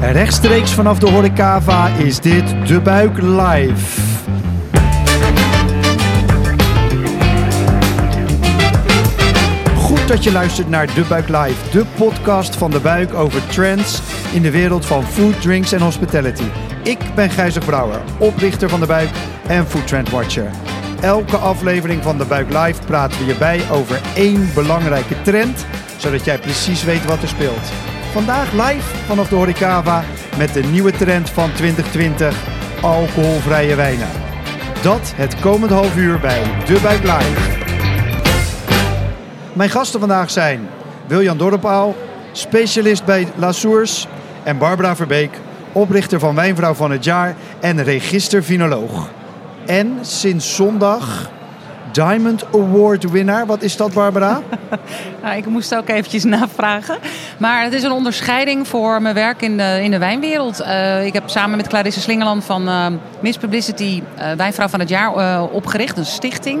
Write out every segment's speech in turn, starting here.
Rechtstreeks vanaf de Horecava is dit De Buik Live. Goed dat je luistert naar De Buik Live, de podcast van De Buik over trends in de wereld van food, drinks en hospitality. Ik ben Gijzer Brouwer, oprichter van De Buik en Food Trend Watcher. Elke aflevering van De Buik Live praten we hierbij over één belangrijke trend, zodat jij precies weet wat er speelt. Vandaag live vanaf de Horecava met de nieuwe trend van 2020, alcoholvrije wijnen. Dat het komend half uur bij De Buik Live. Mijn gasten vandaag zijn Wiljan Dorpaal, specialist bij La en Barbara Verbeek, oprichter van Wijnvrouw van het Jaar en registervinoloog. En sinds zondag Diamond Award winnaar. Wat is dat, Barbara? nou, ik moest ook eventjes navragen. Maar het is een onderscheiding voor mijn werk in de, in de wijnwereld. Uh, ik heb samen met Clarisse Slingerland van uh, Miss Publicity uh, Wijnvrouw van het Jaar opgericht, een stichting.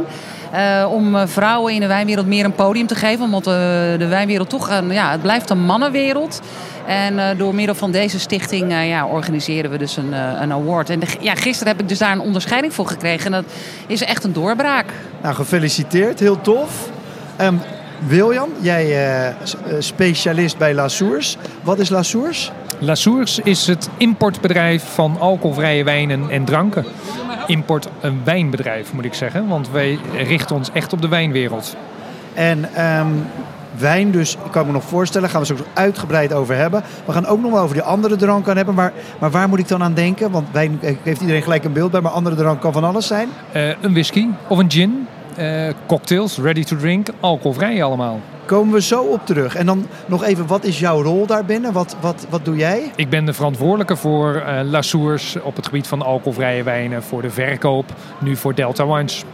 Om vrouwen in de wijnwereld meer een podium te geven. Omdat de wijnwereld toch, ja, het blijft een mannenwereld. En door middel van deze stichting ja, organiseren we dus een, een award. En ja, gisteren heb ik dus daar een onderscheiding voor gekregen. En dat is echt een doorbraak. Nou, gefeliciteerd. Heel tof. Um, William, jij specialist bij La. Wat is La Source? La Source is het importbedrijf van alcoholvrije wijnen en dranken. Import een wijnbedrijf moet ik zeggen, want wij richten ons echt op de wijnwereld. En um, wijn dus, ik kan me nog voorstellen, gaan we zo uitgebreid over hebben. We gaan ook nog wel over die andere drank aan hebben. Maar, maar waar moet ik dan aan denken? Want wijn heeft iedereen gelijk een beeld bij, maar andere drank kan van alles zijn. Uh, een whisky of een gin. Uh, cocktails, ready to drink, alcoholvrij allemaal. Komen we zo op terug. En dan nog even, wat is jouw rol daarbinnen? Wat, wat, wat doe jij? Ik ben de verantwoordelijke voor uh, La Source op het gebied van alcoholvrije wijnen. Voor de verkoop, nu voor Delta Wines.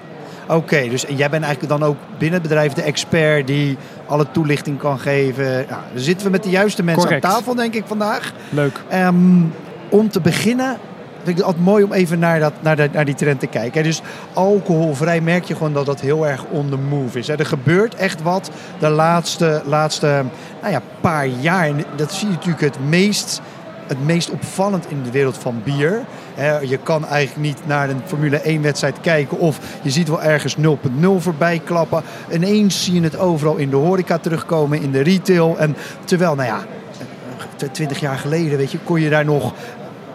Oké, dus jij bent eigenlijk dan ook binnen het bedrijf de expert die alle toelichting kan geven. Nou, dan zitten we met de juiste mensen Correct. aan tafel, denk ik, vandaag. Leuk. Um, om te beginnen vind ik altijd mooi om even naar, dat, naar, naar die trend te kijken. Dus alcoholvrij merk je gewoon dat dat heel erg on the move is. Er gebeurt echt wat de laatste, laatste nou ja, paar jaar. Dat zie je natuurlijk het meest het meest opvallend in de wereld van bier. Je kan eigenlijk niet naar een Formule 1 wedstrijd kijken of je ziet wel ergens 0.0 voorbij klappen. Ineens zie je het overal in de horeca terugkomen, in de retail. En terwijl, nou ja, 20 jaar geleden weet je, kon je daar nog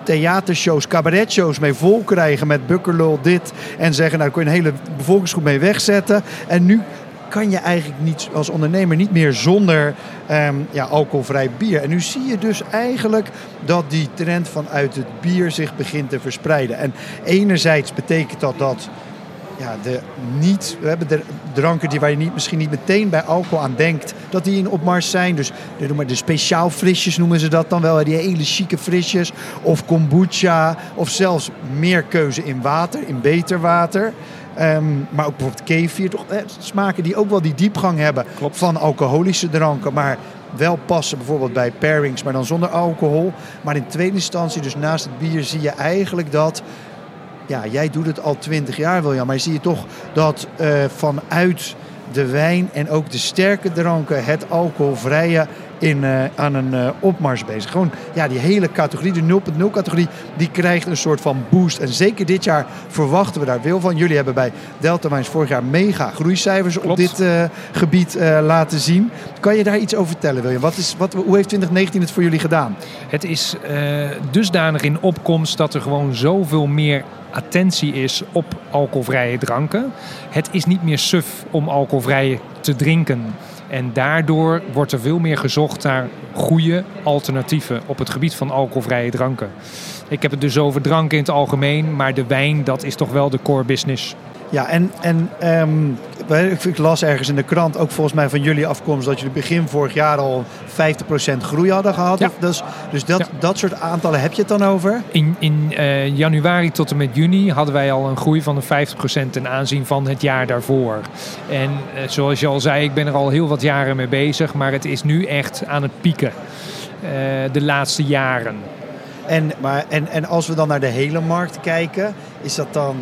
theatershows, cabaretshows mee vol krijgen met Bukkerlul dit. En zeggen, nou, daar kon je een hele bevolkingsgroep mee wegzetten. En nu kan je eigenlijk niet als ondernemer niet meer zonder um, ja, alcoholvrij bier. En nu zie je dus eigenlijk dat die trend vanuit het bier zich begint te verspreiden. En enerzijds betekent dat dat ja, de niet, we hebben de dranken die waar je niet, misschien niet meteen bij alcohol aan denkt, dat die in opmars zijn. Dus de, de speciaal frisjes noemen ze dat dan wel, die hele chique frisjes. Of kombucha, of zelfs meer keuze in water, in beter water. Um, maar ook bijvoorbeeld kefir, toch, eh, smaken die ook wel die diepgang hebben Klopt. van alcoholische dranken. Maar wel passen bijvoorbeeld bij pairings, maar dan zonder alcohol. Maar in tweede instantie, dus naast het bier, zie je eigenlijk dat... Ja, jij doet het al twintig jaar, William. Maar zie je toch dat uh, vanuit de wijn en ook de sterke dranken... het alcoholvrije in, uh, aan een uh, opmars bezig. Gewoon ja, die hele categorie, de 0.0 categorie, die krijgt een soort van boost. En zeker dit jaar verwachten we daar veel van. Jullie hebben bij Delta Wines vorig jaar mega groeicijfers Klopt. op dit uh, gebied laten zien. Kan je daar iets over vertellen, William? Wat is, wat, hoe heeft 2019 het voor jullie gedaan? Het is dusdanig in opkomst dat er gewoon zoveel meer attentie is op alcoholvrije dranken. Het is niet meer suf om alcoholvrij te drinken. En daardoor wordt er veel meer gezocht naar goede alternatieven op het gebied van alcoholvrije dranken. Ik heb het dus over dranken in het algemeen, maar de wijn, dat is toch wel de core business. Ja, en, en um, ik las ergens in de krant, ook volgens mij van jullie afkomst, dat jullie begin vorig jaar al 50% groei hadden gehad. Ja. Dus, dus dat, Ja. dat soort aantallen heb je het dan over? In, in eh, januari tot en met juni hadden wij al een groei van de 50% ten aanzien van het jaar daarvoor. En eh, zoals je al zei, ik ben er al heel wat jaren mee bezig, maar het is nu echt aan het pieken. eh, de laatste jaren. En, maar, en, en als we dan naar de hele markt kijken, is dat dan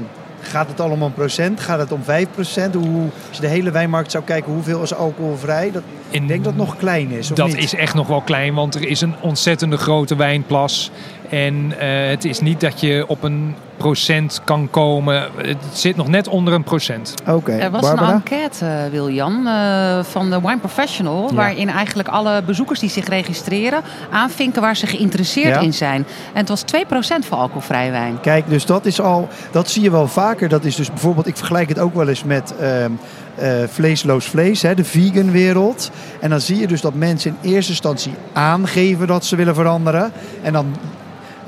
gaat het allemaal om procent? Gaat het om 5 procent? Hoe, als je de hele wijnmarkt zou kijken, hoeveel is alcoholvrij? Dat, ik denk dat het nog klein is, of dat niet? is echt nog wel klein, want er is een ontzettende grote wijnplas. En eh, het is niet dat je op een procent kan komen. Het zit nog net onder een procent. Oké, Er was Barbara? een enquête, eh, Wiljan, eh, van de Wine Professional. Ja. Waarin eigenlijk alle bezoekers die zich registreren aanvinken waar ze geïnteresseerd Ja. in zijn. En het was 2% voor alcoholvrij wijn. Kijk, dus dat is al, dat zie je wel vaker. Dat is dus bijvoorbeeld, ik vergelijk het ook wel eens met ehm, eh, vleesloos vlees, hè, de vegan wereld. En dan zie je dus dat mensen in eerste instantie aangeven dat ze willen veranderen. En dan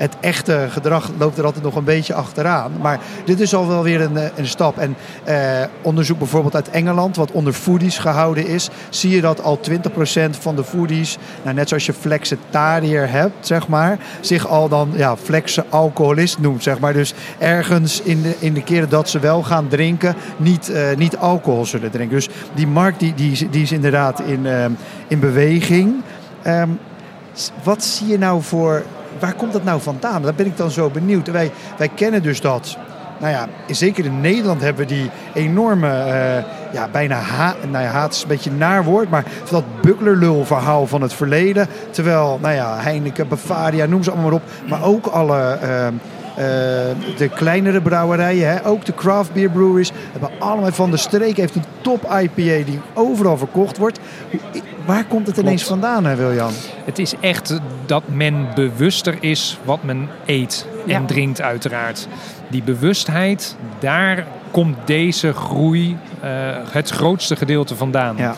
het echte gedrag loopt er altijd nog een beetje achteraan. Maar dit is al wel weer een, eh, een stap. En eh, onderzoek bijvoorbeeld uit Engeland, wat onder foodies gehouden is, zie je dat al 20% van de foodies, nou, net zoals je flexitariër hebt, zeg maar, zich al dan ja, flexe alcoholist noemt, zeg maar. Dus ergens in de, in de keren dat ze wel gaan drinken, niet, eh, niet alcohol zullen drinken. Dus die markt die, die, die is inderdaad in, ehm, in beweging. Ehm, wat zie je nou voor. Waar komt dat nou vandaan? Daar ben ik dan zo benieuwd. Wij, wij kennen dus dat. Nou ja, zeker in Nederland hebben we die enorme, eh, ja, bijna haat, nou ja, haat is een beetje naar woord, maar dat bucklerlul verhaal van het verleden. Terwijl, nou ja, Heineken, Bavaria, noem ze allemaal maar op. Maar ook alle, ehm, eh, de kleinere brouwerijen, hè, ook de craft beer breweries, hebben allemaal van de streek heeft een top IPA die overal verkocht wordt. Waar komt het ineens Klopt. vandaan, hè, Wiljan? Het is echt dat men bewuster is wat men eet en Ja. drinkt uiteraard. Die bewustheid, daar komt deze groei eh, het grootste gedeelte vandaan. Ja.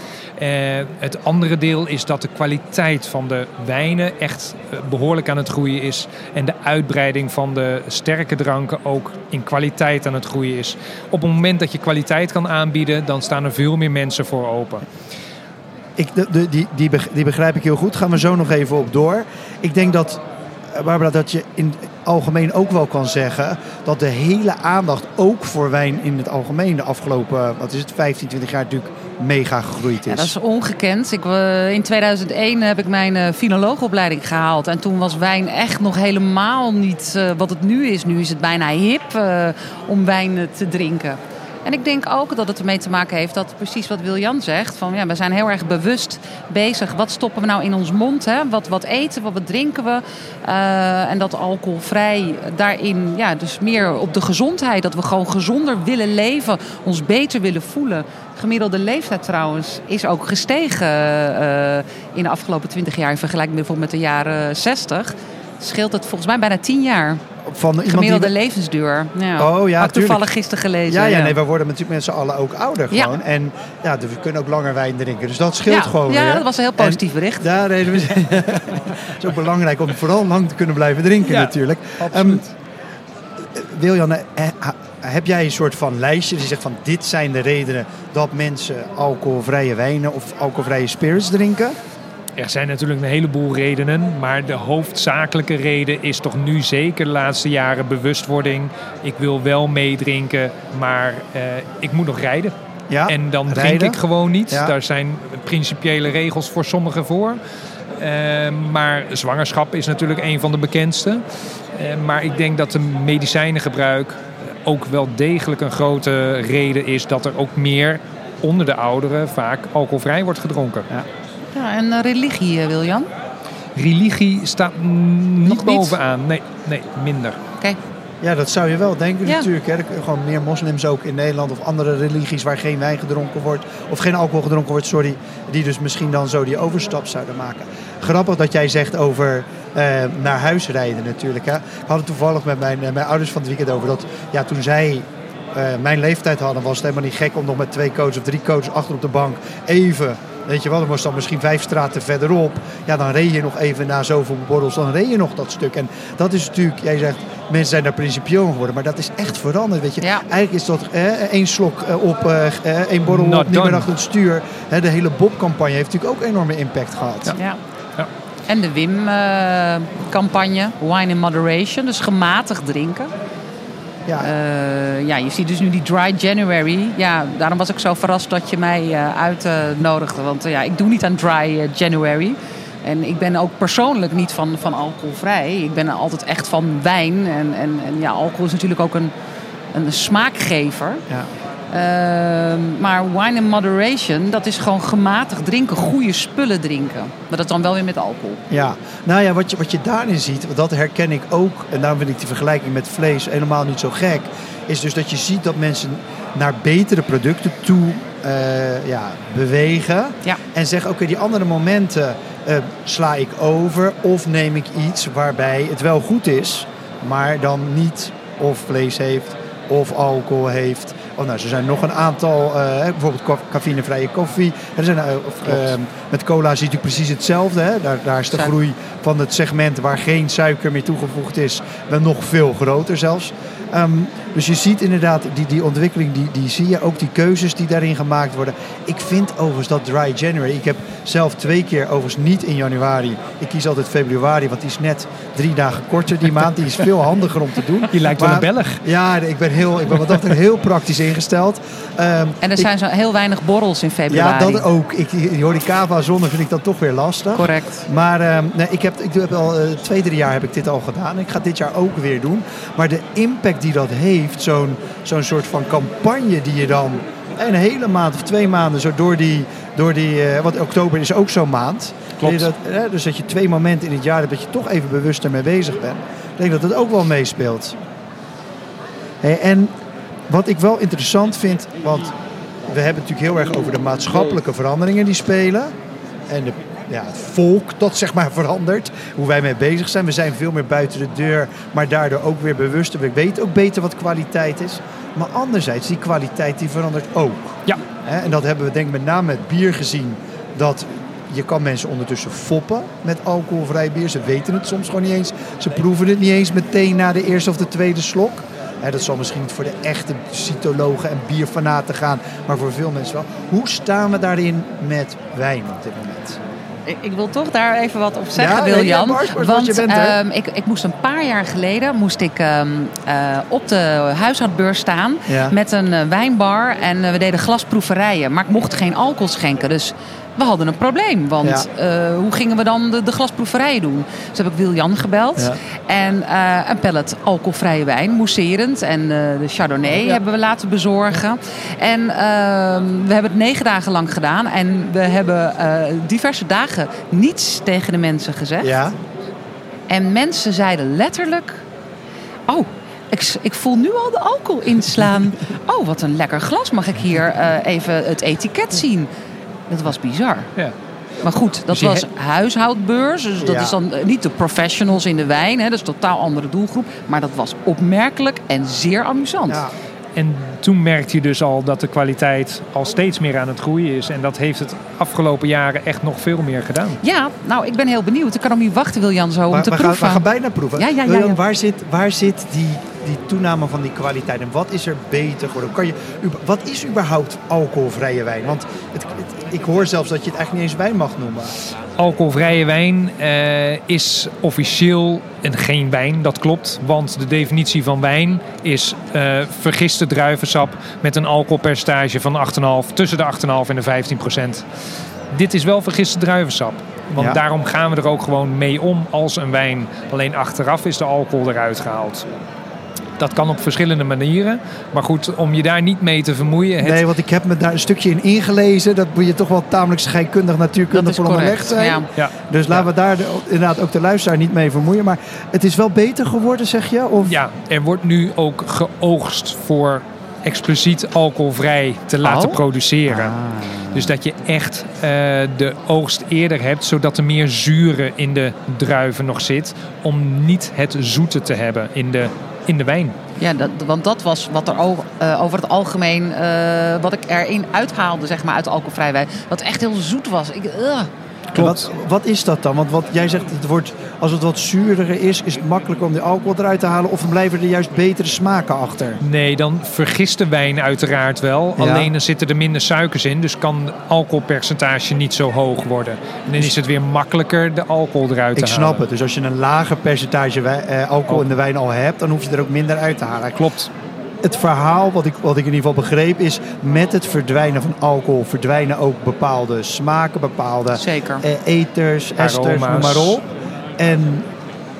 Het andere deel is dat de kwaliteit van de wijnen echt eh, behoorlijk aan het groeien is. En de uitbreiding van de sterke dranken ook in kwaliteit aan het groeien is. Op het moment dat je kwaliteit kan aanbieden, dan staan er veel meer mensen voor open. Ik, de, die, die begrijp ik heel goed. Gaan we zo nog even op door. Ik denk dat, eh, Barbara, dat je in het algemeen ook wel kan zeggen... dat de hele aandacht ook voor wijn in het algemeen de afgelopen, wat is het, 15, 20 jaar natuurlijk mega gegroeid is. Ja, dat is ongekend. Ik, eh, in 2001 heb ik mijn eh filoloogopleiding gehaald. En toen was wijn echt nog helemaal niet eh, wat het nu is. Nu is het bijna hip om wijn te drinken. En ik denk ook dat het ermee te maken heeft dat precies wat Wiljan zegt. Van, ja, we zijn heel erg bewust bezig. Wat stoppen we nou in ons mond? Hè? Wat, wat eten we? Wat drinken we? En dat alcoholvrij daarin, ja, dus meer op de gezondheid. Dat we gewoon gezonder willen leven. Ons beter willen voelen. Gemiddelde leeftijd trouwens is ook gestegen eh, in de afgelopen 20 jaar. In vergelijking met bijvoorbeeld met de jaren 60. Scheelt het volgens mij bijna 10 jaar. Van Gemiddelde die... levensduur. Ja. Oh, ja, Had toevallig gisteren gelezen. Ja, ja, nee, we worden natuurlijk met z'n allen ook ouder Ja. gewoon. En ja, dus we kunnen ook langer wijn drinken. Dus dat scheelt ja, gewoon ja, weer. dat was een heel En positief bericht. Daar reden we. Het is ook belangrijk om vooral lang te kunnen blijven drinken Ja, natuurlijk. absoluut. Ehm, Wiljan, eh, heb jij een soort van lijstje die zegt van dit zijn de redenen dat mensen alcoholvrije wijnen of alcoholvrije spirits drinken? Er zijn natuurlijk een heleboel redenen, maar de hoofdzakelijke reden is toch nu zeker de laatste jaren bewustwording. Ik wil wel meedrinken, maar eh, ik moet nog rijden. Ja, en dan drink ik gewoon niet. Ja. Daar zijn principiële regels voor sommigen voor. Eh, maar zwangerschap is natuurlijk een van de bekendste. Eh, maar ik denk dat de medicijnengebruik ook wel degelijk een grote reden is dat er ook meer onder de ouderen vaak alcoholvrij wordt gedronken. Ja, en eh, religie, eh, Wiljan? Religie staat niet Nog niet? bovenaan. Nee, nee, minder. Oké. Ja, dat zou je wel denken Ja. natuurlijk. Hè. Er Gewoon meer moslims ook in Nederland of andere religies waar geen wijn gedronken wordt. Of geen alcohol gedronken wordt, sorry. Die dus misschien dan zo die overstap zouden maken. Grappig dat jij zegt over naar huis rijden natuurlijk. Hè. Ik had het toevallig met mijn, eh, mijn ouders van het weekend over. Dat ja, toen zij eh, mijn leeftijd hadden, was het helemaal niet gek om nog met twee coaches of drie coaches achter op de bank even... Weet je wel, dan was dan misschien vijf straten verderop. Ja, dan reed je nog even na zoveel borrels, dan reed je nog dat stuk. En dat is natuurlijk, jij zegt, mensen zijn daar principieel geworden. Maar dat is echt veranderd, weet je. Ja. Eigenlijk is dat eh, één slok eh, op, eh, eh, één borrel Not op, niet meer achter het stuur. Hè, de hele Bob-campagne heeft natuurlijk ook enorme impact gehad. Ja. Ja. En de WIM-campagne, Wine in Moderation, dus gematigd drinken. Ja. Eh, ja, je ziet dus nu die Dry January. Ja, daarom was ik zo verrast dat je mij eh, uitnodigde. Want eh, ja, ik doe niet aan Dry January. En ik ben ook persoonlijk niet van, van alcoholvrij. Ik ben altijd echt van wijn. En, en, en ja, alcohol is natuurlijk ook een een smaakgever. Ja. Ehm, maar wine in moderation, dat is gewoon gematigd drinken, goede spullen drinken. Maar dat dan wel weer met alcohol. Ja, nou ja, wat je, wat je daarin ziet, dat herken ik ook. En daarom vind ik die vergelijking met vlees helemaal niet zo gek. Is dus dat je ziet dat mensen naar betere producten toe eh, ja, bewegen. Ja. En zeggen, oké, die andere momenten eh, sla ik over. Of neem ik iets waarbij het wel goed is, maar dan niet of vlees heeft of alcohol heeft. Oh, nou, er zijn nog een aantal, eh, bijvoorbeeld co- cafeïnevrije koffie. Er zijn, eh, of, Klopt. eh, met cola zie je natuurlijk precies hetzelfde. Hè? Daar, daar is de groei van het segment waar geen suiker meer toegevoegd is, wel nog veel groter zelfs. Ehm, dus je ziet inderdaad die, die ontwikkeling, die, die zie je ook, die keuzes die daarin gemaakt worden. Ik vind overigens dat Dry January, ik heb zelf twee keer overigens niet in januari. Ik kies altijd februari, want die is net drie dagen korter die maand. Die is veel handiger om te doen. Je lijkt wel een Belg. Ja, ik ben, heel, ik ben wat dat heel praktisch ingesteld. Ehm, En er ik- zijn zo heel weinig borrels in ja, februari. dat ook. Ik, die horecava zonder vind ik dan toch weer lastig. Correct. Maar ehm, nee, ik heb, ik heb al eh, twee, drie jaar heb ik dit al gedaan. Ik ga dit jaar ook weer doen. Maar de impact die dat heeft, zo'n zo'n soort van campagne die je dan een hele maand of twee maanden zo door die, door die eh, want oktober is ook zo'n maand. Klopt. Dat, dus dat je twee momenten in het jaar hebt dat je toch even bewuster mee bezig bent. Ik denk dat het ook wel meespeelt. Hey, en wat ik wel interessant vind, want we hebben het natuurlijk heel erg over de maatschappelijke veranderingen die spelen. En de, ja, het volk dat zeg maar verandert. Hoe wij mee bezig zijn. We zijn veel meer buiten de deur, maar daardoor ook weer bewuster. We weten ook beter wat kwaliteit is. Maar anderzijds, die kwaliteit die verandert ook. Ja. En dat hebben we denk ik met name met bier gezien. Dat je kan mensen ondertussen foppen met alcoholvrij bier. Ze weten het soms gewoon niet eens. Ze proeven het niet eens meteen na de eerste of de tweede slok. Dat zal misschien niet voor de echte cytologen en bierfanaten gaan. Maar voor veel mensen wel. Hoe staan we daarin met wijn op dit moment? Ik, wil toch daar even wat op zeggen, Ja, nee, Bart, want want je bent ehm, ik, ik moest een paar jaar geleden moest ik, ehm, eh, op de huishoudbeurs staan Ja. met een eh, wijnbar. En eh, we deden glasproeverijen, maar ik mocht geen alcohol schenken. Dus we hadden een probleem. Want eh, hoe gingen we dan de, de glasproeverijen doen? Dus heb ik Wiljan gebeld. Ja. En eh, een pallet alcoholvrije wijn, mousserend. En eh, de Chardonnay Ja. hebben we laten bezorgen. En ehm, we hebben het negen dagen lang gedaan. En we hebben diverse dagen niets tegen de mensen gezegd. Ja, En mensen zeiden letterlijk... Oh, ik, ik voel nu al de alcohol inslaan. Oh, wat een lekker glas. Mag ik hier even het etiket zien? Dat was bizar. Ja. Maar goed, dat Dus was huishoudbeurs. Dus dat Ja. is dan eh, niet de professionals in de wijn. Hè, dat is een totaal andere doelgroep. Maar dat was opmerkelijk en zeer amusant. ja. En toen merkte je dus al dat de kwaliteit al steeds meer aan het groeien is. En dat heeft het afgelopen jaren echt nog veel meer gedaan. Ja, nou, ik ben heel benieuwd. Ik kan ook niet wachten, Wiljan, zo om Maar te we, gaan, proeven. we gaan bijna proeven. Ja, ja, ja, William, ja. Waar zit, waar zit die, die toename van die kwaliteit en wat is er beter geworden? Kan je, wat is überhaupt alcoholvrije wijn? Want het, het- ik hoor zelfs dat je het eigenlijk niet eens wijn mag noemen. Alcoholvrije wijn eh, is officieel een geen wijn, dat klopt. Want de definitie van wijn is eh, vergiste druivensap met een alcoholpercentage van 8,5, tussen de 8,5 en de 15 procent. Dit is wel vergiste druivensap. Want Ja. daarom gaan we er ook gewoon mee om als een wijn. Alleen achteraf is de alcohol eruit gehaald. Dat kan op verschillende manieren. Maar goed, om je daar niet mee te vermoeien. Het, Nee, want ik heb me daar een stukje in ingelezen. Dat moet je toch wel tamelijk scheikundig, natuurkundig voor onderlegd zijn. Ja. ja, Dus laten we daar de- inderdaad ook de luisteraar niet mee vermoeien. Maar het is wel beter geworden, zeg je? Of? Ja, er wordt nu ook geoogst voor expliciet alcoholvrij te laten Oh? produceren. Ah. Dus dat je echt eh, de oogst eerder hebt, zodat er meer zuren in de druiven nog zit. Om niet het zoete te hebben in de, in de wijn. Ja, dat, want dat was wat er o- eh, over het algemeen, eh, wat ik erin uithaalde, zeg maar, uit alcoholvrij wijn. Wat echt heel zoet was. Ik. Wat, wat is dat dan? Want wat jij zegt, het wordt, als het wat zuuriger is, is het makkelijker om de alcohol eruit te halen. Of blijven er juist betere smaken achter. Nee, dan vergist de wijn uiteraard wel. Ja. Alleen dan zitten er minder suikers in. Dus kan het alcoholpercentage niet zo hoog worden. En dan is het weer makkelijker de alcohol eruit te Ik halen. snap het. Dus als je een lager percentage eh, alcohol in de wijn al hebt, dan hoef je er ook minder uit te halen. Klopt. Het verhaal wat ik, wat ik in ieder geval begreep is, met het verdwijnen van alcohol verdwijnen ook bepaalde smaken, bepaalde Zeker. eh, eters, esters, noem maar op. En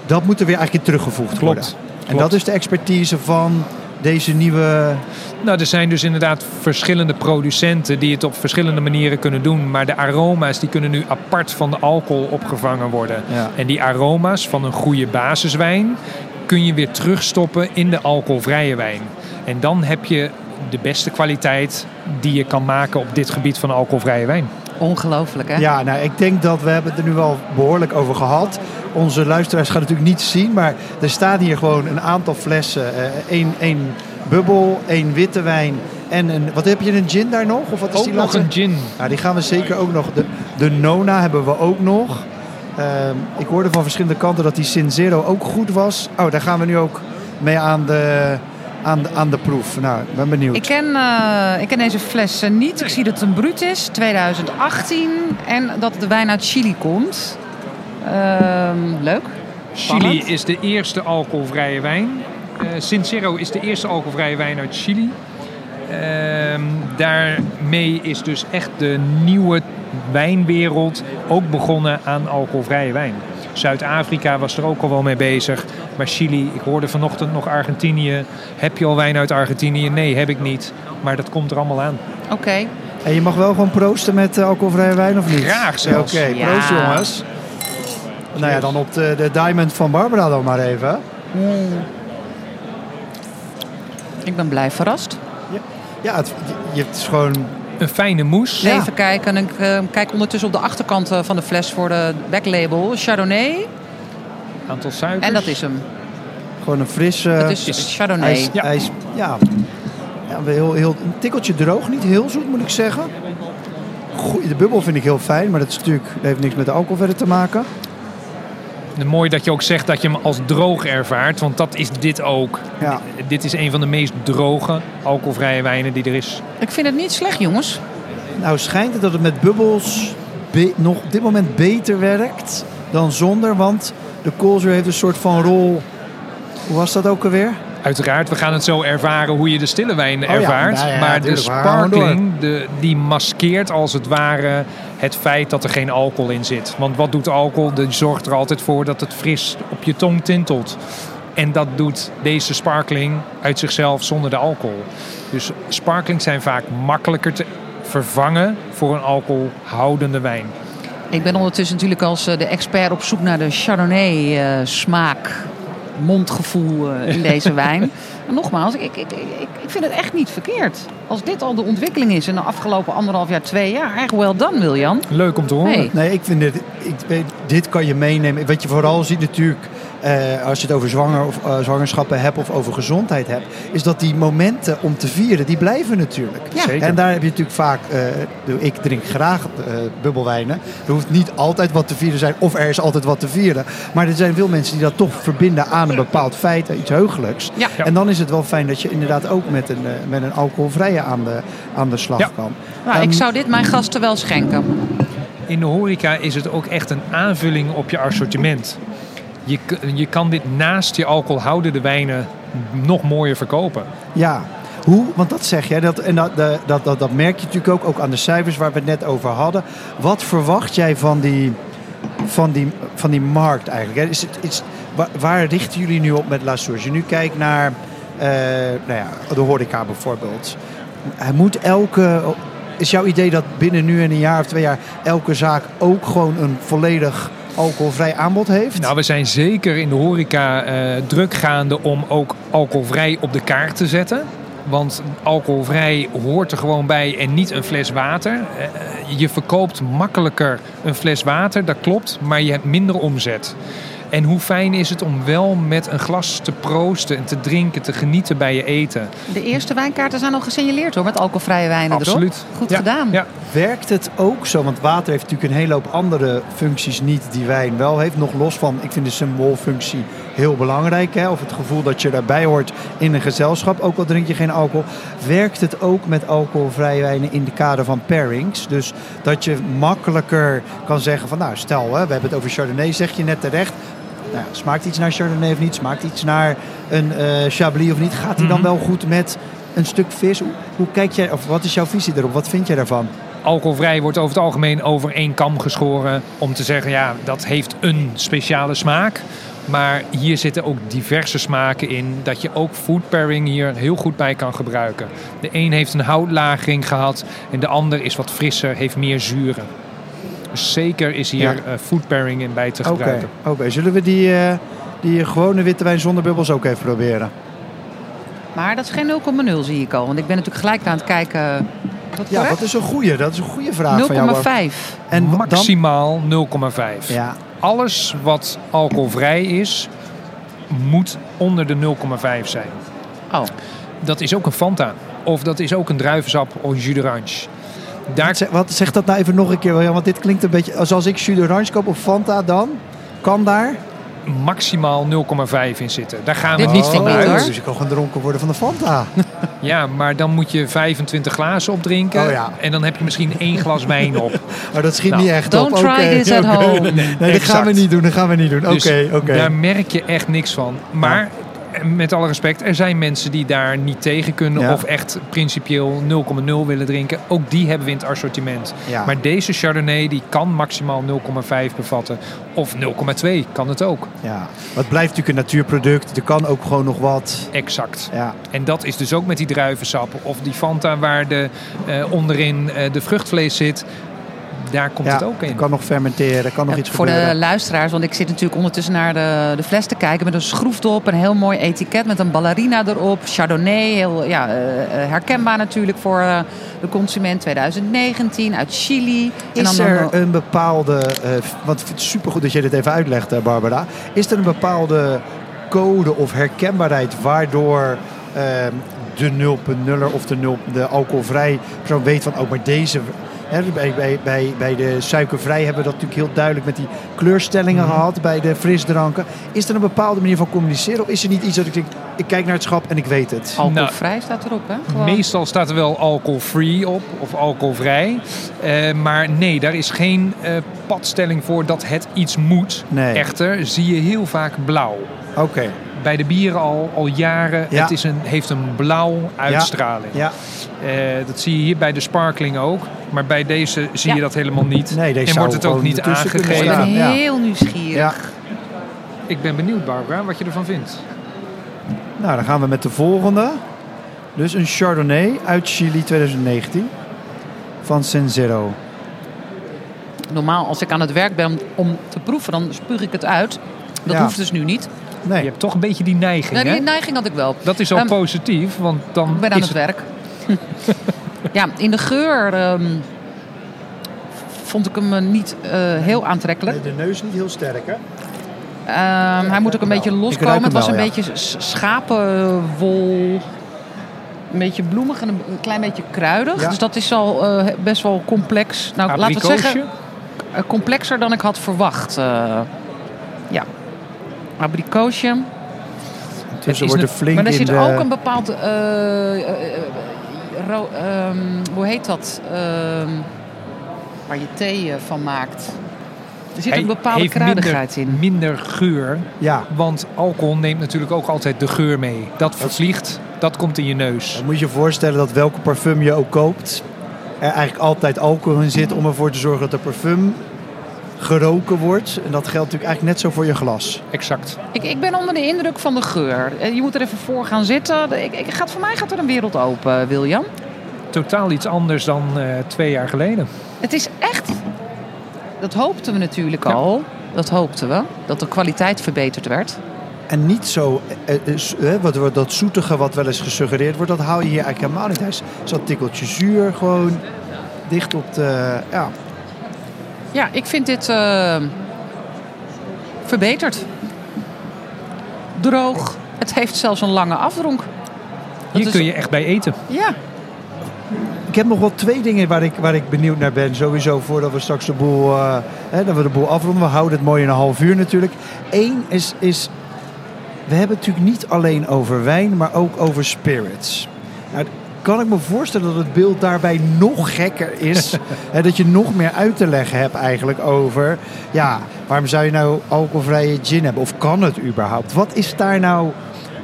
dat moet er weer eigenlijk in teruggevoegd Klopt. worden. En Klopt. dat is de expertise van deze nieuwe... Nou, er zijn dus inderdaad verschillende producenten die het op verschillende manieren kunnen doen. Maar de aroma's die kunnen nu apart van de alcohol opgevangen worden. Ja. En die aroma's van een goede basiswijn kun je weer terugstoppen in de alcoholvrije wijn. En dan heb je de beste kwaliteit die je kan maken op dit gebied van alcoholvrije wijn. Ongelooflijk, hè? Ja, nou, ik denk dat we hebben het er nu wel behoorlijk over gehad. Onze luisteraars gaan het natuurlijk niet zien, maar er staan hier gewoon een aantal flessen. Eén één bubbel, één witte wijn en een... Wat heb je, een gin daar nog? Of wat is Ook die nog laatste? een gin. Ja, die gaan we zeker ook nog. De, de Nona hebben we ook nog. Ehm, ik hoorde van verschillende kanten dat die Sin Zero ook goed was. Oh, daar gaan we nu ook mee aan de, aan de, aan de proef. Nou, ik ben benieuwd. Ik ken, eh, ik ken deze fles eh, niet. Ik zie dat het een bruut is, 2018. En dat de wijn uit Chili komt. Ehm, leuk. Chili is de eerste alcoholvrije wijn. Eh Sincero is de eerste alcoholvrije wijn uit Chili. Ehm, daarmee is dus echt de nieuwe wijnwereld ook begonnen aan alcoholvrije wijn. Zuid-Afrika was er ook al wel mee bezig. Maar Chili, ik hoorde vanochtend nog Argentinië. Heb je al wijn uit Argentinië? Nee, heb ik niet. Maar dat komt er allemaal aan. Oké. En je mag wel gewoon proosten met eh, alcoholvrije wijn of niet? Graag zelfs. Oké, Ja. proost jongens. Nou ja, dan op de, de Diamond van Barbara dan maar even. Ik ben blij verrast. Ja, het, je, hebt gewoon... Een fijne moes. Ja. Even kijken. En ik eh, kijk ondertussen op de achterkant eh, van de fles voor de backlabel. Chardonnay. Aantal suikers. En dat is hem. Gewoon een frisse... Het is Chardonnay. hij is, Ja. ja. ja heel, heel, een tikkeltje droog, niet heel zoet moet ik zeggen. Goeie, de bubbel vind ik heel fijn, maar dat, is natuurlijk, dat heeft niks met de alcohol verder te maken. Mooi dat je ook zegt dat je hem als droog ervaart. Want dat is dit ook. Ja. Dit is een van de meest droge alcoholvrije wijnen die er is. Ik vind het niet slecht, jongens. Nou schijnt het dat het met bubbels be- nog op dit moment beter werkt dan zonder. Want de Colzer heeft een soort van rol... Hoe was dat ook alweer? Uiteraard, we gaan het zo ervaren hoe je de stille wijn ja, ervaart. nou ja, maar de sparkling, de, die maskeert als het ware het feit dat er geen alcohol in zit. Want wat doet alcohol? Die zorgt er altijd voor dat het fris op je tong tintelt. En dat doet deze sparkling uit zichzelf zonder de alcohol. Dus sparklings zijn vaak makkelijker te vervangen voor een alcoholhoudende wijn. Ik ben ondertussen natuurlijk als eh, de expert op zoek naar de Chardonnay eh, smaak, mondgevoel eh, in deze wijn. En nogmaals, ik, ik, ik, ik vind het echt niet verkeerd. Als dit al de ontwikkeling is in de afgelopen anderhalf jaar, twee jaar. Echt wel dan, Wiljan. Leuk om te horen. Hey. Nee, ik vind dit, ik weet, dit kan je meenemen. Wat je vooral ziet natuurlijk, eh, als je het over zwanger of, eh, zwangerschappen hebt of over gezondheid hebt, is dat die momenten om te vieren, die blijven natuurlijk. Ja. Zeker. En daar heb je natuurlijk vaak, eh, ik drink graag eh, bubbelwijnen. Er hoeft niet altijd wat te vieren zijn of er is altijd wat te vieren. Maar er zijn veel mensen die dat toch verbinden aan een bepaald feit, iets heugelijks. Ja. Ja. En dan is het wel fijn dat je inderdaad ook met een, met een alcoholvrije aan de, aan de slag Ja. kan. Nou, ik Ehm, zou dit mijn gasten wel schenken. In de horeca is het ook echt een aanvulling op je assortiment. Je, je kan dit naast je alcoholhoudende wijnen nog mooier verkopen. Ja, hoe? Want dat zeg jij, dat, en dat, dat, dat, dat, merk je natuurlijk ook, ook aan de cijfers waar we het net over hadden. Wat verwacht jij van die, van die, van die markt eigenlijk? Is het, is, waar, richten jullie nu op met La Source? Je nu kijkt naar eh, nou ja, de horeca bijvoorbeeld. Hij moet elke... Is jouw idee dat binnen nu en een jaar of twee jaar elke zaak ook gewoon een volledig alcoholvrij aanbod heeft? Nou, we zijn zeker in de horeca eh, druk gaande om ook alcoholvrij op de kaart te zetten. Want alcoholvrij hoort er gewoon bij en niet een fles water. Eh, je verkoopt makkelijker een fles water, dat klopt, maar je hebt minder omzet. En hoe fijn is het om wel met een glas te proosten en te drinken, te genieten bij je eten. De eerste wijnkaarten zijn al gesignaleerd hoor, met alcoholvrije wijnen Absoluut. erop. Goed Ja, gedaan. Ja, Werkt het ook zo? Want water heeft natuurlijk een hele hoop andere functies niet die wijn wel heeft. Nog los van, ik vind de symboolfunctie heel belangrijk. Hè? Of het gevoel dat je daarbij hoort in een gezelschap, ook al drink je geen alcohol. Werkt het ook met alcoholvrije wijnen in de kader van pairings? Dus dat je makkelijker kan zeggen van, nou stel, hè, we hebben het over Chardonnay, zeg je net terecht. Nou, smaakt iets naar Chardonnay of niet? Smaakt iets naar een eh, Chablis of niet? Gaat die dan Mhm. wel goed met een stuk vis? Hoe, hoe kijk jij, of wat is jouw visie erop? Wat vind jij daarvan? Alcoholvrij wordt over het algemeen over één kam geschoren om te zeggen, ja, dat heeft een speciale smaak. Maar hier zitten ook diverse smaken in. Dat je ook food pairing hier heel goed bij kan gebruiken. De een heeft een houtlagering gehad. En de ander is wat frisser, heeft meer zuren. Dus zeker is hier Ja. eh, food pairing in bij te Oké, gebruiken. oké. zullen we die, eh, die gewone witte wijn zonder bubbels ook even proberen? Maar dat is geen 0,0 zie ik al. Want ik ben natuurlijk gelijk aan het kijken. Ja, dat is een goede, dat is een goede vraag van jou. 0,5. En Maximaal 0,5. ja, Alles wat alcoholvrij is, moet onder de 0,5 zijn. Oh, Dat is ook een Fanta. Of dat is ook een druivensap of jus d'orange. Daar wat, zeg, wat, zeg dat nou even nog een keer, want dit klinkt een beetje... Als als ik jus d'orange koop of Fanta dan, kan daar... maximaal 0,5 in zitten. Daar gaan we Dit niet van uit. hoor. Dus ik kan gewoon dronken worden van de Fanta. Ja, maar dan moet je 25 glazen opdrinken. Oh ja. En dan heb je misschien één glas wijn op. Maar dat schiet Nou, niet echt don't op. try Oké, this at home. Nee, dat gaan we niet doen, dat gaan we niet doen. Oké, Dus oké. daar merk je echt niks van. Maar met alle respect, er zijn mensen die daar niet tegen kunnen. Ja. Of echt principieel 0,0 willen drinken. Ook die hebben we in het assortiment. Ja. Maar deze Chardonnay die kan maximaal 0,5 bevatten. Of 0,2 kan het ook. Ja. Het blijft natuurlijk een natuurproduct. Er kan ook gewoon nog wat... Exact. Ja, En dat is dus ook met die druivensappen. Of die Fanta waar de, eh, onderin eh, de vruchtvlees zit. Daar komt ja het ook in. het kan nog fermenteren, kan nog Ja, iets voor gebeuren. de luisteraars, want ik zit natuurlijk ondertussen naar de, de fles te kijken met een schroefdop, een heel mooi etiket met een ballerina erop, Chardonnay, heel ja, eh, eh, herkenbaar natuurlijk voor eh, de consument 2019 uit Chili. Is dan er een bepaalde, eh, want ik vind het supergoed dat je dit even uitlegt, Barbara. Is er een bepaalde code of herkenbaarheid waardoor ehm, de 0.0 of de, 0, de alcoholvrij persoon weet van, oh, maar deze. Hè, bij, bij, bij, bij de suikervrij hebben we dat natuurlijk heel duidelijk met die kleurstellingen Mhm. gehad. Bij de frisdranken. Is er een bepaalde manier van communiceren? Of is er niet iets dat ik denk, ik kijk naar het schap en ik weet het? alcoholvrij staat erop, hè? Gewoon. Meestal staat er wel alcohol-free op of alcoholvrij. Eh, maar nee, daar is geen eh, padstelling voor dat het iets moet. Nee. Echter zie je heel vaak blauw. Oké. Bij de bieren al, al jaren. Ja. Het is een, heeft een blauw uitstraling. Ja, Eh, dat zie je hier bij de sparkling ook. Maar bij deze zie Ja. je dat helemaal niet. Nee, deze en wordt het ook niet ik aangegeven. staan. ben Ja. heel nieuwsgierig. ja. Ik ben benieuwd, Barbara, wat je ervan vindt. Nou, dan gaan we met de volgende. Dus een Chardonnay uit Chili 2019 van Senzero. Normaal, als ik aan het werk ben om, om te proeven, dan spuug ik het uit. Dat Ja. hoeft dus nu niet. Nee, Je hebt toch een beetje die neiging, hè? die neiging had ik wel. Dat is al Ehm, positief, want dan Ik ben aan is het werk. ja, in de geur ehm, vond ik hem eh, niet eh, heel aantrekkelijk. de neus niet heel sterk, hè? Ehm, hij moet ook een wel. beetje loskomen. Het was wel, een ja. beetje schapenwol. Een beetje bloemig en een, klein beetje kruidig. Ja. Dus dat is al eh, best wel complex. Nou, laten we zeggen, complexer dan ik had verwacht. eh. Tussen is wordt er een- flink Maar er zit de... ook een bepaald... eh, eh, eh, ro- ehm, hoe heet dat? Ehm, waar je thee van maakt. Er zit Hij een bepaalde kruidigheid minder, in. minder geur. Ja, Want alcohol neemt natuurlijk ook altijd de geur mee. Dat vervliegt, dat komt in je neus. dan moet je je voorstellen dat welke parfum je ook koopt... er eigenlijk altijd alcohol in zit om ervoor te zorgen dat de parfum geroken wordt. En dat geldt natuurlijk eigenlijk net zo voor je glas. Exact. Ik, ik ben onder de indruk van de geur. Eh, Je moet er even voor gaan zitten. Ik, ik, gaat, voor mij gaat er een wereld open, William. Totaal iets anders dan eh, twee jaar geleden. Het is echt... Dat hoopten we natuurlijk Ja. al. Dat hoopten we. Dat de kwaliteit verbeterd werd. En niet zo, eh, eh, eh, wat, dat zoetige wat wel eens gesuggereerd wordt, dat hou je hier eigenlijk helemaal niet. Hij is zo'n tikkeltje zuur, gewoon dicht op de... Ja, Ja, ik vind dit eh, verbeterd. Droog. Het heeft zelfs een lange afdronk. Hier is- kun je echt bij eten. Ja, Ik heb nog wel twee dingen waar ik, waar ik benieuwd naar ben. Sowieso voordat we straks de boel, eh, hè, dat we de boel afronden. We houden het mooi in een half uur natuurlijk. Eén is, is, we hebben het natuurlijk niet alleen over wijn, maar ook over spirits. Nou, kan ik me voorstellen dat het beeld daarbij nog gekker is. hè, dat je nog meer uit te leggen hebt eigenlijk over... Ja, waarom zou je nou alcoholvrije gin hebben? Of kan het überhaupt? Wat is daar nou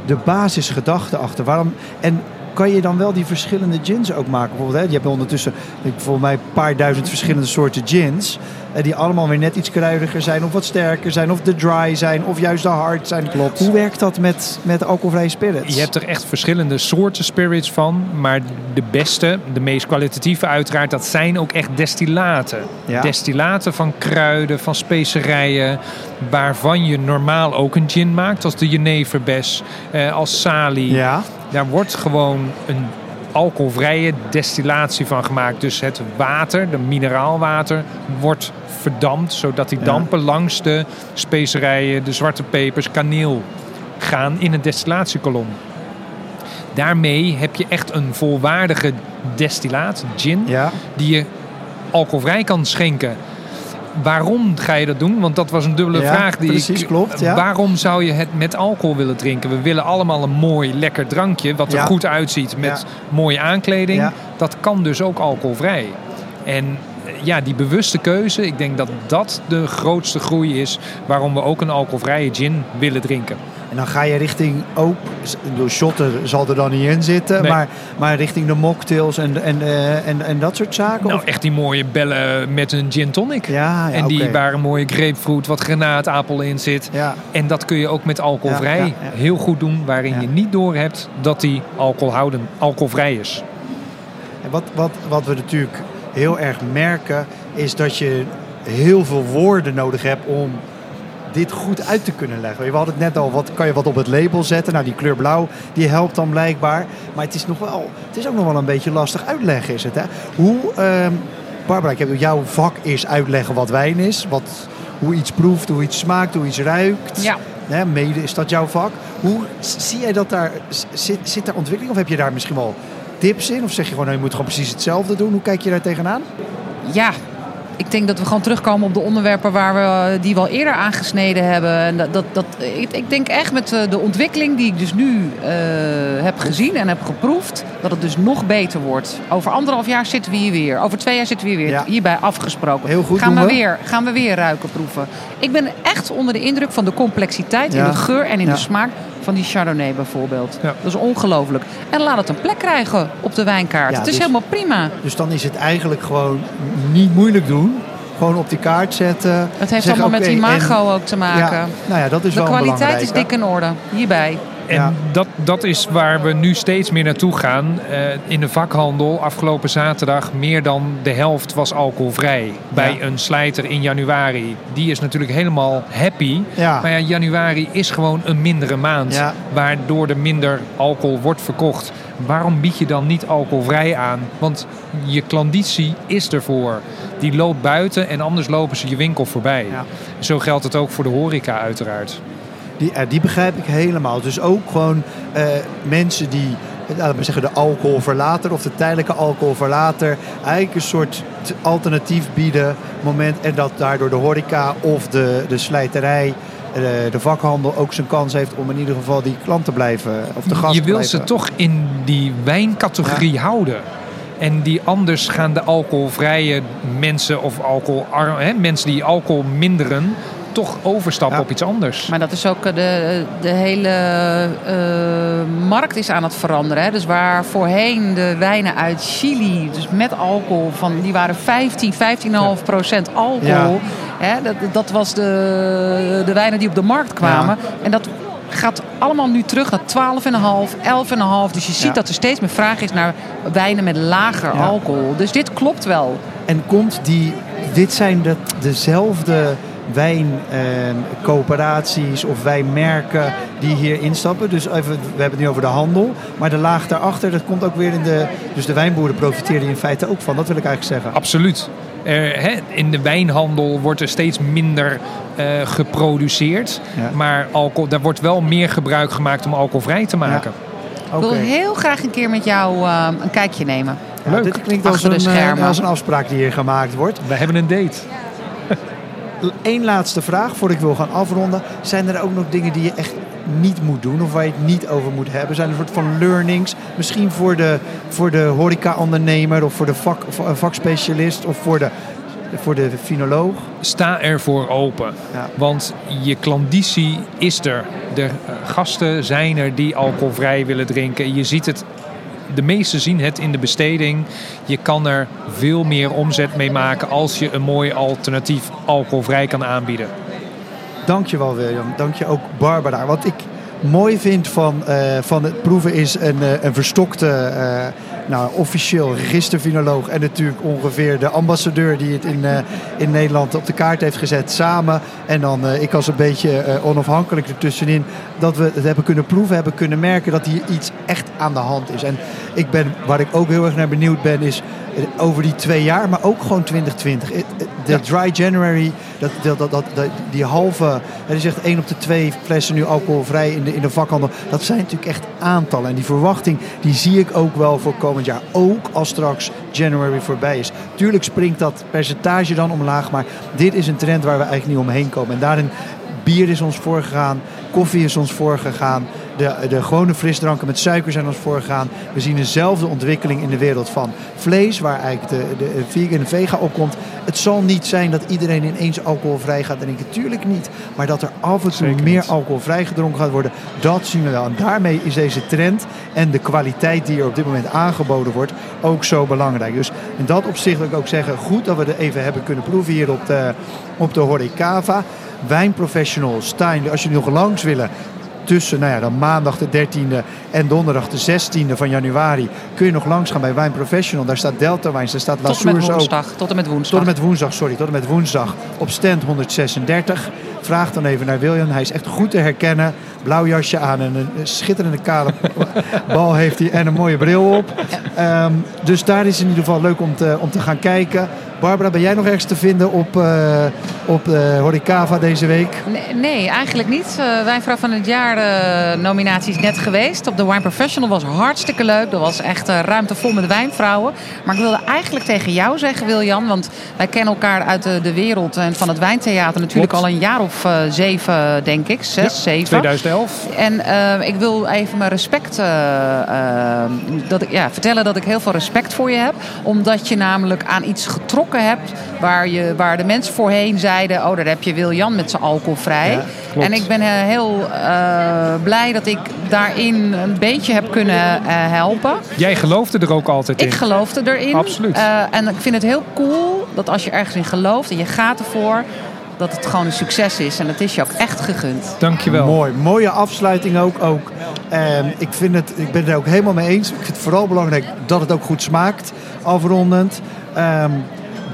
de basisgedachte achter? Waarom, en kan je dan wel die verschillende gins ook maken? Bijvoorbeeld, hè, je hebt ondertussen volgens mij een paar duizend verschillende soorten gins. eh, die allemaal weer net iets kruidiger zijn, of wat sterker zijn, of de dry zijn, of juist de hard zijn. Klopt. Hoe werkt dat met, met alcoholvrije spirits? Je hebt er echt verschillende soorten spirits van. Maar de beste, de meest kwalitatieve uiteraard, dat zijn ook echt destillaten. Ja. Destillaten van kruiden, van specerijen. Waarvan je normaal ook een gin maakt. Als de jeneverbes, eh, als salie. Ja, Daar wordt gewoon een alcoholvrije destillatie van gemaakt. Dus het water, de mineraalwater, wordt verdampt. Zodat die Ja. dampen langs de specerijen, de zwarte pepers, kaneel gaan in een destillatiekolom. Daarmee heb je echt een volwaardige destillaat, gin, ja. die je alcoholvrij kan schenken. Waarom ga je dat doen? Want dat was een dubbele Ja, vraag. Die precies, ik, klopt, ja. Waarom zou je het met alcohol willen drinken? We willen allemaal een mooi, lekker drankje. Wat er Ja. goed uitziet met mooie aankleding. Dat kan dus ook alcoholvrij. En eh, ja, die bewuste keuze, ik denk dat dat de grootste groei is. Waarom we ook een alcoholvrije gin willen drinken. En dan ga je richting ook, de shotten zal er dan niet in zitten, Nee. maar, maar richting de mocktails en, en, eh, en, en dat soort zaken? Nou, Of- echt die mooie bellen met een gin tonic. ja, ja, en die oké. waar een mooie grapefruit, wat granaatappel in zit. Ja, En dat kun je ook met alcoholvrij Ja, heel goed doen, waarin je niet doorhebt dat die alcoholhouden, alcoholvrij is. En wat, wat, wat we natuurlijk heel erg merken, is dat je heel veel woorden nodig hebt om dit goed uit te kunnen leggen. We hadden het net al, wat kan je wat op het label zetten? Nou, die kleur blauw, die helpt dan blijkbaar. Maar het is, nog wel, het is ook nog wel een beetje lastig uitleggen, is het. Hè? Hoe, ehm, Barbara, ik heb, jouw vak is uitleggen wat wijn is. Wat, hoe iets proeft, hoe iets smaakt, hoe iets ruikt. Ja. Hè, mede is dat jouw vak. Hoe zie jij dat daar, zit, zit daar ontwikkeling? Of heb je daar misschien wel tips in? Of zeg je gewoon, nou, je moet gewoon precies hetzelfde doen? Hoe kijk je daar tegenaan? Ja, ik denk dat we gewoon terugkomen op de onderwerpen waar we, eh, die we al eerder aangesneden hebben. En dat, dat, dat, ik, ik denk echt met eh, de ontwikkeling die ik dus nu eh, heb gezien en heb geproefd, dat het dus nog beter wordt. Over anderhalf jaar zitten we hier weer. Over twee jaar zitten we hier weer. Ja. Hierbij afgesproken. Heel goed, gaan we, we. weer, gaan we weer ruiken proeven. Ik ben echt onder de indruk van de complexiteit in de geur en in Ja. de smaak van die Chardonnay bijvoorbeeld. Ja. Dat is ongelooflijk. En laat het een plek krijgen op de wijnkaart. Ja, het is dus- helemaal prima. Dus dan is het eigenlijk gewoon niet moeilijk doen. Gewoon op die kaart zetten. Het heeft allemaal met imago ook te en- maken. Ja, nou ja, dat is De wel kwaliteit is dik in orde. Hierbij. En Ja. dat, dat is waar we nu steeds meer naartoe gaan. Eh, in de vakhandel, afgelopen zaterdag, meer dan de helft was alcoholvrij. Bij Ja. een slijter in januari. Die is natuurlijk helemaal happy. Ja. Maar ja, januari is gewoon een mindere maand. Waardoor er minder alcohol wordt verkocht. Waarom bied je dan niet alcoholvrij aan? Want je klanditie is ervoor. Die loopt buiten en anders lopen ze je winkel voorbij. Zo geldt het ook voor de horeca uiteraard. Die, eh, die begrijp ik helemaal. Dus ook gewoon eh, mensen die, eh, laten we zeggen, de alcoholverlater of de tijdelijke alcoholverlater, eigenlijk een soort alternatief bieden. Moment, en dat daardoor de horeca of de, de slijterij, eh, de vakhandel ook zijn kans heeft om in ieder geval die klant te blijven. Of de gast je te wil blijven. ze toch in die wijncategorie houden. En die anders gaan de alcoholvrije mensen of alcohol, hè, mensen die alcohol minderen, toch overstappen Ja. op iets anders. Maar dat is ook eh, de, de hele eh, markt is aan het veranderen. Hè. Dus waar voorheen de wijnen uit Chili, dus met alcohol, van, die waren 15, 15,5 procent alcohol. Hè, dat, dat was de, de wijnen die op de markt kwamen. En dat gaat allemaal nu terug naar 12,5, 11,5. Dus je ziet Ja. dat er steeds meer vraag is naar wijnen met lager Ja. alcohol. Dus dit klopt wel. En komt die, dit zijn de, dezelfde wijncoöperaties of wijnmerken die hier instappen. Dus even, we hebben het nu over de handel. Maar de laag daarachter, dat komt ook weer in de... Dus de wijnboeren profiteren hier in feite ook van. Dat wil ik eigenlijk zeggen. Absoluut. Hè, in de wijnhandel wordt er steeds minder eh, geproduceerd. Ja. Maar alcohol, daar wordt wel meer gebruik gemaakt om alcoholvrij te maken. Ik Oké. wil heel graag een keer met jou eh, een kijkje nemen. Ja, Leuk. Dit klinkt als een, eh, als een afspraak die hier gemaakt wordt. We hebben een date. Eén laatste vraag voordat ik wil gaan afronden. Zijn er ook nog dingen die je echt niet moet doen of waar je het niet over moet hebben? Zijn er een soort van learnings? Misschien voor de, voor de horeca-ondernemer of voor de vak, voor een vakspecialist of voor de, voor de finoloog? Sta ervoor open. Ja. Want je klanditie is er. De eh, gasten zijn er die alcoholvrij willen drinken. Je ziet het de meesten zien het in de besteding. Je kan er veel meer omzet mee maken als je een mooi alternatief alcoholvrij kan aanbieden. Dankjewel William. Dank je ook Barbara. Wat ik mooi vind van, uh, van het proeven is een, uh, een verstokte, uh, nou, officieel registerfinoloog en natuurlijk ongeveer de ambassadeur die het in, in Nederland op de kaart heeft gezet samen. En dan ik als een beetje onafhankelijk ertussenin. Dat we het hebben kunnen proeven, hebben kunnen merken dat hier iets echt aan de hand is. En ik ben, waar ik ook heel erg naar benieuwd ben, is over die twee jaar, maar ook gewoon 2020. De dry January, dat, dat, dat, dat, die halve, je zegt één op de twee flessen nu alcoholvrij in de, in de vakhandel. Dat zijn natuurlijk echt aantallen. En die verwachting, die zie ik ook wel voor komend jaar. Ook als straks January voorbij is. Tuurlijk springt dat percentage dan omlaag, maar dit is een trend waar we eigenlijk niet omheen komen. En daarin, bier is ons voorgegaan, koffie is ons voorgegaan. De, de gewone frisdranken met suiker zijn ons voorgegaan. We zien dezelfde ontwikkeling in de wereld van vlees, waar eigenlijk de, de vegan en vega opkomt. Het zal niet zijn dat iedereen ineens alcoholvrij gaat drinken. Tuurlijk niet. Maar dat er af en toe meer alcoholvrij gedronken gaat worden, dat zien we wel. En daarmee is deze trend en de kwaliteit die er op dit moment aangeboden wordt ook zo belangrijk. Dus in dat opzicht wil ik ook zeggen, goed dat we er even hebben kunnen proeven hier op de, op de Horecava. Wijnprofessionals, Stijn, als jullie nog langs willen, tussen nou ja, dan maandag de 13e en donderdag de 16e van januari kun je nog langs gaan bij Wijn Professional. Daar staat Delta Wijns, daar staat La tot en met woensdag, ook. Tot en met woensdag. Tot en met woensdag, sorry. Tot en met woensdag op stand 136. Vraag dan even naar William. Hij is echt goed te herkennen. Blauw jasje aan en een schitterende kale bal heeft hij en een mooie bril op. Ehm, dus daar is in ieder geval leuk om te, om te gaan kijken. Barbara, ben jij nog ergens te vinden op, uh, op uh, Horicava deze week? Nee, nee eigenlijk niet. Uh, Wijnvrouw van het jaar nominatie is net geweest. Op de Wine Professional was hartstikke leuk. Er was echt ruimte vol met wijnvrouwen. Maar ik wilde eigenlijk tegen jou zeggen, Wiljan. Want wij kennen elkaar uit de, de wereld en van het wijntheater natuurlijk al een jaar of zeven, denk ik. Zes, ja, zeven. 2011. En ik wil even mijn respect dat ik, ja, vertellen dat ik heel veel respect voor je heb. Omdat je namelijk aan iets getrokken hebt. Waar, je, waar de mensen voorheen zeiden: Oh, daar heb je Wiljan met zijn alcoholvrij. en ik ben heel uh, blij dat ik daarin een beetje heb kunnen uh, helpen. Jij geloofde er ook altijd in? Ik geloofde erin. Absoluut. Uh, en ik vind het heel cool dat als je ergens in gelooft en je gaat ervoor dat het gewoon een succes is. En dat is je ook echt gegund. Dankjewel. Mooi. Mooie afsluiting ook. ook. En ik, vind het, ik ben het er ook helemaal mee eens. Ik vind het vooral belangrijk dat het ook goed smaakt. Afrondend. Um,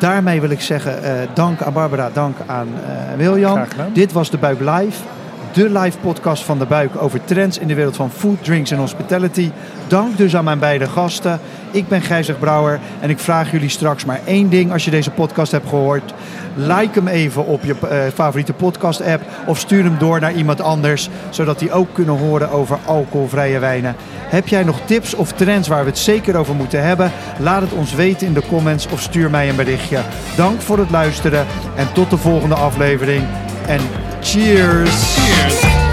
daarmee wil ik zeggen, uh, dank aan Barbara, dank aan uh, Wiljan. Dit was de Buik Live. De live podcast van de Buik over trends in de wereld van food, drinks en hospitality. Dank dus aan mijn beide gasten. Ik ben Gijzig Brouwer en ik vraag jullie straks maar één ding als je deze podcast hebt gehoord. Like hem even op je uh, favoriete podcast app of stuur hem door naar iemand anders, zodat die ook kunnen horen over alcoholvrije wijnen. Heb jij nog tips of trends waar we het zeker over moeten hebben? Laat het ons weten in de comments of stuur mij een berichtje. Dank voor het luisteren en tot de volgende aflevering. En cheers! cheers.